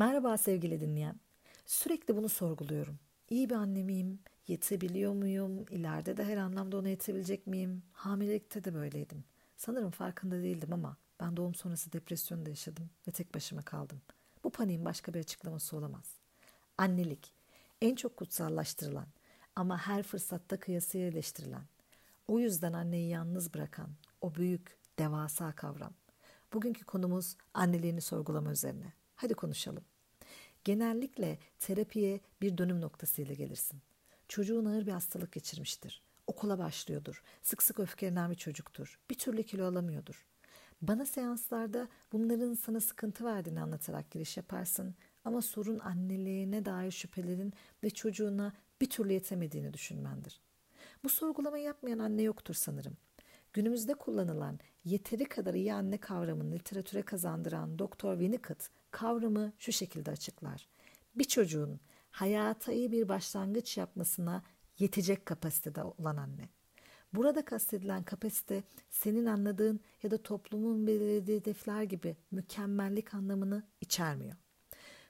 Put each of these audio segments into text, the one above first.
Merhaba sevgili dinleyen. Sürekli bunu sorguluyorum. İyi bir anne miyim? Yetebiliyor muyum? İleride de her anlamda ona yetebilecek miyim? Hamilelikte de böyleydim. Sanırım farkında değildim ama ben doğum sonrası depresyon da yaşadım ve tek başıma kaldım. Bu paniğin başka bir açıklaması olamaz. Annelik, en çok kutsallaştırılan ama her fırsatta kıyasıya eleştirilen, o yüzden anneyi yalnız bırakan o büyük, devasa kavram. Bugünkü konumuz anneliğini sorgulama üzerine. Hadi konuşalım. Genellikle terapiye bir dönüm noktasıyla gelirsin. Çocuğun ağır bir hastalık geçirmiştir. Okula başlıyordur. Sık sık öfkelenen bir çocuktur. Bir türlü kilo alamıyordur. Bana seanslarda bunların sana sıkıntı verdiğini anlatarak giriş yaparsın ama sorun anneliğine dair şüphelerin ve çocuğuna bir türlü yetemediğini düşünmendir. Bu sorgulamayı yapmayan anne yoktur sanırım. Günümüzde kullanılan yeteri kadar iyi anne kavramını literatüre kazandıran Dr. Winnicott kavramı şu şekilde açıklar. Bir çocuğun hayata iyi bir başlangıç yapmasına yetecek kapasitede olan anne. Burada kastedilen kapasite senin anladığın ya da toplumun belirlediği hedefler gibi mükemmellik anlamını içermiyor.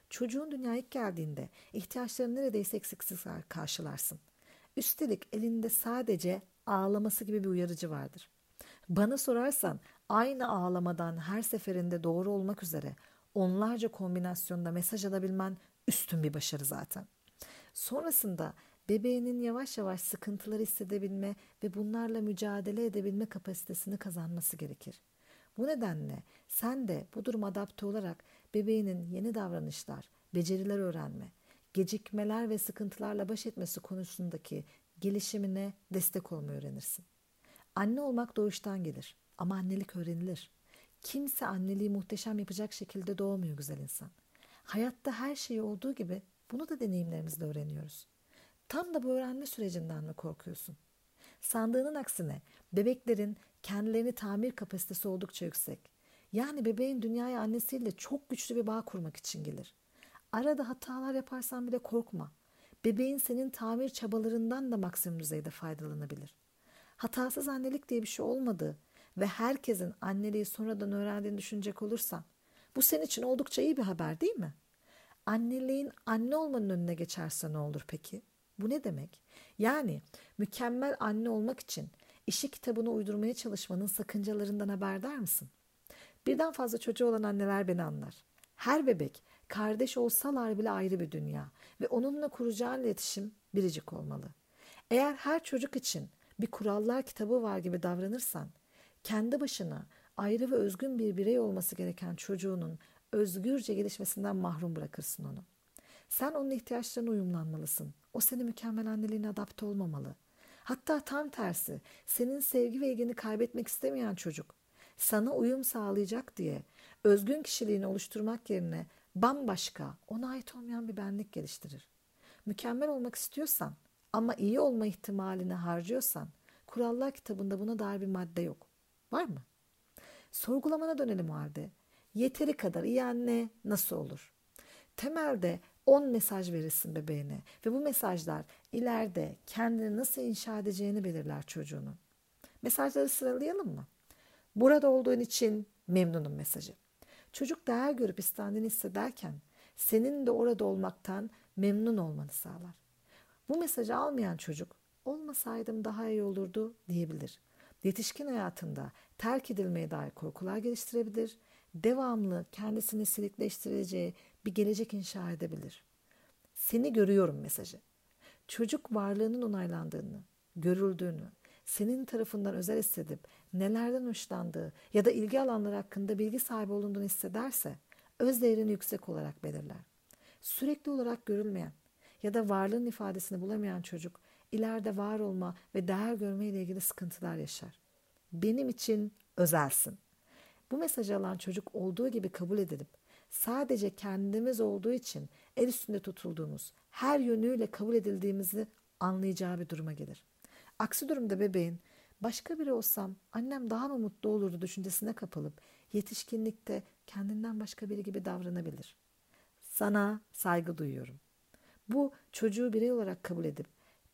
Çocuğun dünyaya ilk geldiğinde ihtiyaçlarını neredeyse eksiksiz karşılarsın. Üstelik elinde sadece ağlaması gibi bir uyarıcı vardır. Bana sorarsan aynı ağlamadan her seferinde doğru olmak üzere onlarca kombinasyonda mesaj alabilmen üstün bir başarı zaten. Sonrasında bebeğinin yavaş yavaş sıkıntıları hissedebilme ve bunlarla mücadele edebilme kapasitesini kazanması gerekir. Bu nedenle sen de bu duruma adapte olarak bebeğinin yeni davranışlar, beceriler öğrenme, gecikmeler ve sıkıntılarla baş etmesi konusundaki gelişimine destek olmayı öğrenirsin. Anne olmak doğuştan gelir ama annelik öğrenilir. Kimse anneliği muhteşem yapacak şekilde doğmuyor güzel insan. Hayatta her şey olduğu gibi bunu da deneyimlerimizle öğreniyoruz. Tam da bu öğrenme sürecinden mi korkuyorsun? Sandığının aksine bebeklerin kendilerini tamir kapasitesi oldukça yüksek. Yani bebeğin dünyaya annesiyle çok güçlü bir bağ kurmak için gelir. Arada hatalar yaparsan bile korkma. Bebeğin senin tamir çabalarından da maksimum düzeyde faydalanabilir. Hatasız annelik diye bir şey olmadığı ve herkesin anneliği sonradan öğrendiğini düşünecek olursan bu senin için oldukça iyi bir haber değil mi? Anneliğin anne olmanın önüne geçerse ne olur peki? Bu ne demek? Yani mükemmel anne olmak için işi kitabını uydurmaya çalışmanın sakıncalarından haberdar mısın? Birden fazla çocuğu olan anneler beni anlar. Her bebek kardeş olsalar bile ayrı bir dünya ve onunla kuracağın iletişim biricik olmalı. Eğer her çocuk için bir kurallar kitabı var gibi davranırsan, kendi başına ayrı ve özgün bir birey olması gereken çocuğunun özgürce gelişmesinden mahrum bırakırsın onu. Sen onun ihtiyaçlarına uyumlanmalısın. O seni mükemmel anneliğine adapte olmamalı. Hatta tam tersi, senin sevgi ve ilgini kaybetmek istemeyen çocuk, sana uyum sağlayacak diye özgün kişiliğini oluşturmak yerine bambaşka, ona ait olmayan bir benlik geliştirir. Mükemmel olmak istiyorsan ama iyi olma ihtimalini harcıyorsan kurallar kitabında buna dair bir madde yok. Var mı? Sorgulamana dönelim o halde. Yeteri kadar iyi anne nasıl olur? Temelde 10 mesaj verirsin bebeğine ve bu mesajlar ileride kendini nasıl inşa edeceğini belirler çocuğunun. Mesajları sıralayalım mı? Burada olduğun için memnunum mesajı. Çocuk değer görüp istendiğini hissederken senin de orada olmaktan memnun olmanı sağlar. Bu mesajı almayan çocuk olmasaydım daha iyi olurdu diyebilir. Yetişkin hayatında terk edilmeye dair korkular geliştirebilir. Devamlı kendisini silikleştireceği bir gelecek inşa edebilir. Seni görüyorum mesajı. Çocuk varlığının onaylandığını, görüldüğünü, senin tarafından özel hissedip nelerden hoşlandığı ya da ilgi alanları hakkında bilgi sahibi olunduğunu hissederse öz değerini yüksek olarak belirler. Sürekli olarak görülmeyen ya da varlığın ifadesini bulamayan çocuk ileride var olma ve değer görme ile ilgili sıkıntılar yaşar. Benim için özelsin. Bu mesajı alan çocuk olduğu gibi kabul edilip sadece kendimiz olduğu için el üstünde tutulduğumuz, her yönüyle kabul edildiğimizi anlayacağı bir duruma gelir. Aksi durumda bebeğin başka biri olsam annem daha mı mutlu olurdu düşüncesine kapılıp yetişkinlikte kendinden başka biri gibi davranabilir. Sana saygı duyuyorum. Bu çocuğu birey olarak kabul edip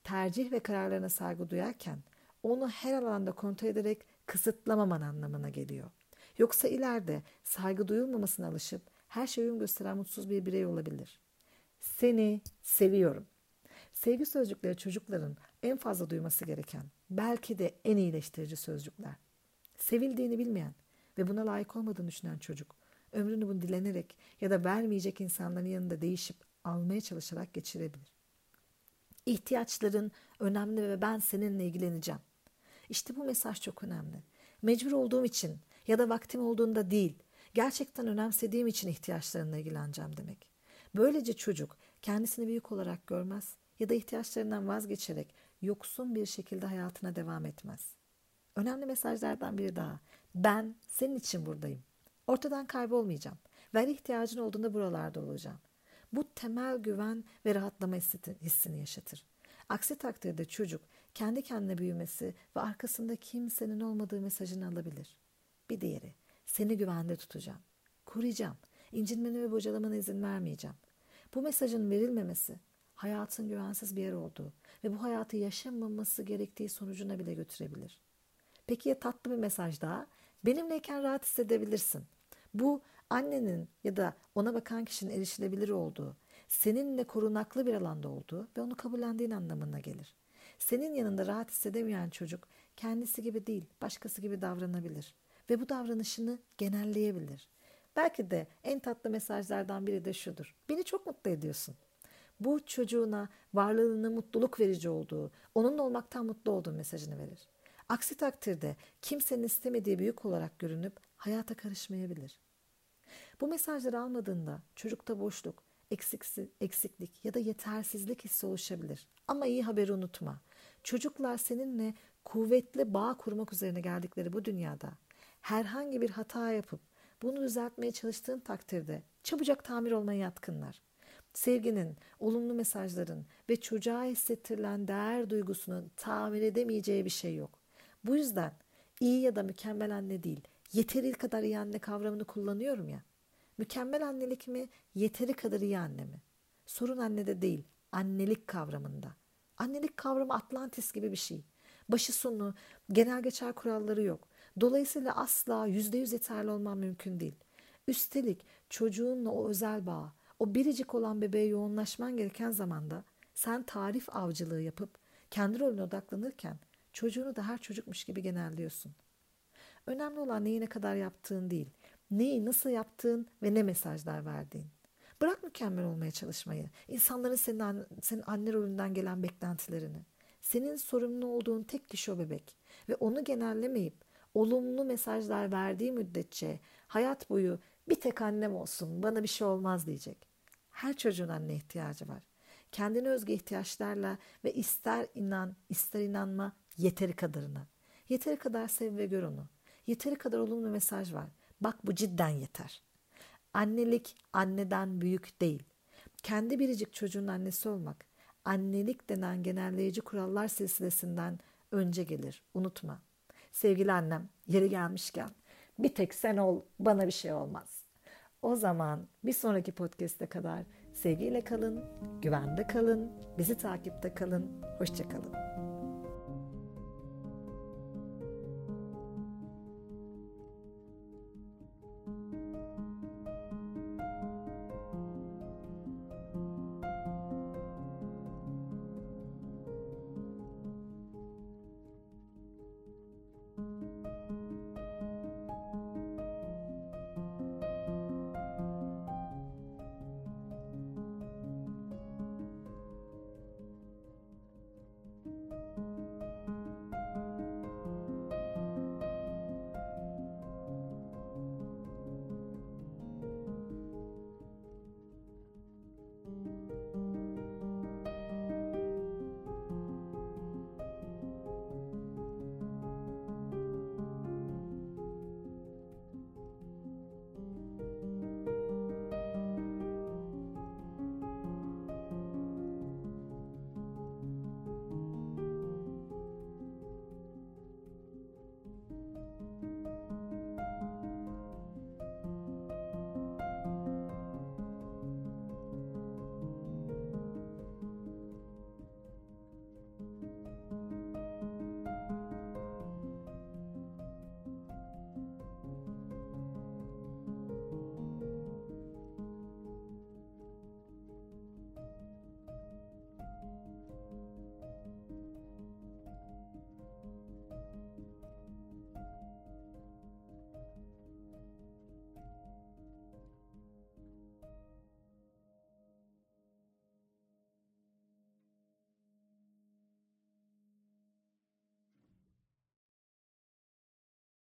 tercih ve kararlarına saygı duyarken onu her alanda kontrol ederek kısıtlamaman anlamına geliyor. Yoksa ileride saygı duyulmamasına alışıp her şeye uyum gösteren mutsuz bir birey olabilir. Seni seviyorum. Sevgi sözcükleri çocukların en fazla duyması gereken, belki de en iyileştirici sözcükler. Sevildiğini bilmeyen ve buna layık olmadığını düşünen çocuk, ömrünü bunu dilenerek ya da vermeyecek insanların yanında değişip almaya çalışarak geçirebilir. İhtiyaçların önemli ve ben seninle ilgileneceğim. İşte bu mesaj çok önemli. Mecbur olduğum için ya da vaktim olduğunda değil, gerçekten önemsediğim için ihtiyaçlarınla ilgileneceğim demek. Böylece çocuk kendisini büyük olarak görmez ya da ihtiyaçlarından vazgeçerek yoksun bir şekilde hayatına devam etmez. Önemli mesajlardan biri daha. Ben senin için buradayım. Ortadan kaybolmayacağım. Ver ihtiyacın olduğunda buralarda olacağım. Bu temel güven ve rahatlama hissini yaşatır. Aksi takdirde çocuk kendi kendine büyümesi ve arkasında kimsenin olmadığı mesajını alabilir. Bir diğeri, seni güvende tutacağım, koruyacağım, incinmene ve bocalamana izin vermeyeceğim. Bu mesajın verilmemesi, hayatın güvensiz bir yer olduğu ve bu hayatı yaşamaması gerektiği sonucuna bile götürebilir. Peki ya tatlı bir mesaj daha? Benimleyken rahat hissedebilirsin. Bu annenin ya da ona bakan kişinin erişilebilir olduğu, seninle korunaklı bir alanda olduğu ve onu kabullendiğin anlamına gelir. Senin yanında rahat hissedemeyen çocuk kendisi gibi değil, başkası gibi davranabilir ve bu davranışını genelleyebilir. Belki de en tatlı mesajlardan biri de şudur. Beni çok mutlu ediyorsun. Bu çocuğuna varlığını mutluluk verici olduğu, onunla olmaktan mutlu olduğu mesajını verir. Aksi takdirde kimsenin istemediği büyük olarak görünüp hayata karışmayabilir. Bu mesajları almadığında çocukta boşluk, eksiksi, eksiklik ya da yetersizlik hissi oluşabilir. Ama iyi haberi unutma. Çocuklar seninle kuvvetli bağ kurmak üzerine geldikleri bu dünyada herhangi bir hata yapıp bunu düzeltmeye çalıştığın takdirde çabucak tamir olmaya yatkınlar. Sevginin, olumlu mesajların ve çocuğa hissettirilen değer duygusunun tamir edemeyeceği bir şey yok. Bu yüzden iyi ya da mükemmel anne değil, yeteri kadar iyi anne kavramını kullanıyorum ya. Mükemmel annelik mi, yeteri kadar iyi anne mi? Sorun annede değil, annelik kavramında. Annelik kavramı Atlantis gibi bir şey. Başı sonu, genel geçer kuralları yok. Dolayısıyla asla yüzde yüz yeterli olman mümkün değil. Üstelik çocuğunla o özel bağ, o biricik olan bebeğe yoğunlaşman gereken zamanda sen tarif avcılığı yapıp kendi rolüne odaklanırken çocuğunu da her çocukmuş gibi genelliyorsun. Önemli olan neyi ne kadar yaptığın değil, neyi nasıl yaptığın ve ne mesajlar verdiğin. Bırak mükemmel olmaya çalışmayı. İnsanların senin, senin anne rolünden gelen beklentilerini. Senin sorumlu olduğun tek kişi o bebek. Ve onu genellemeyip olumlu mesajlar verdiği müddetçe hayat boyu bir tek annem olsun bana bir şey olmaz diyecek. Her çocuğun anne ihtiyacı var. Kendine özgü ihtiyaçlarla ve ister inan ister inanma yeteri kadarına. Yeteri kadar sev ve gör onu. Yeteri kadar olumlu mesaj var. Bak bu cidden yeter. Annelik anneden büyük değil. Kendi biricik çocuğun annesi olmak, annelik denen genelleyici kurallar silsilesinden önce gelir. Unutma. Sevgili annem, yeri gelmişken bir tek sen ol, bana bir şey olmaz. O zaman bir sonraki podcast'e kadar sevgiyle kalın, güvende kalın, bizi takipte kalın, hoşçakalın.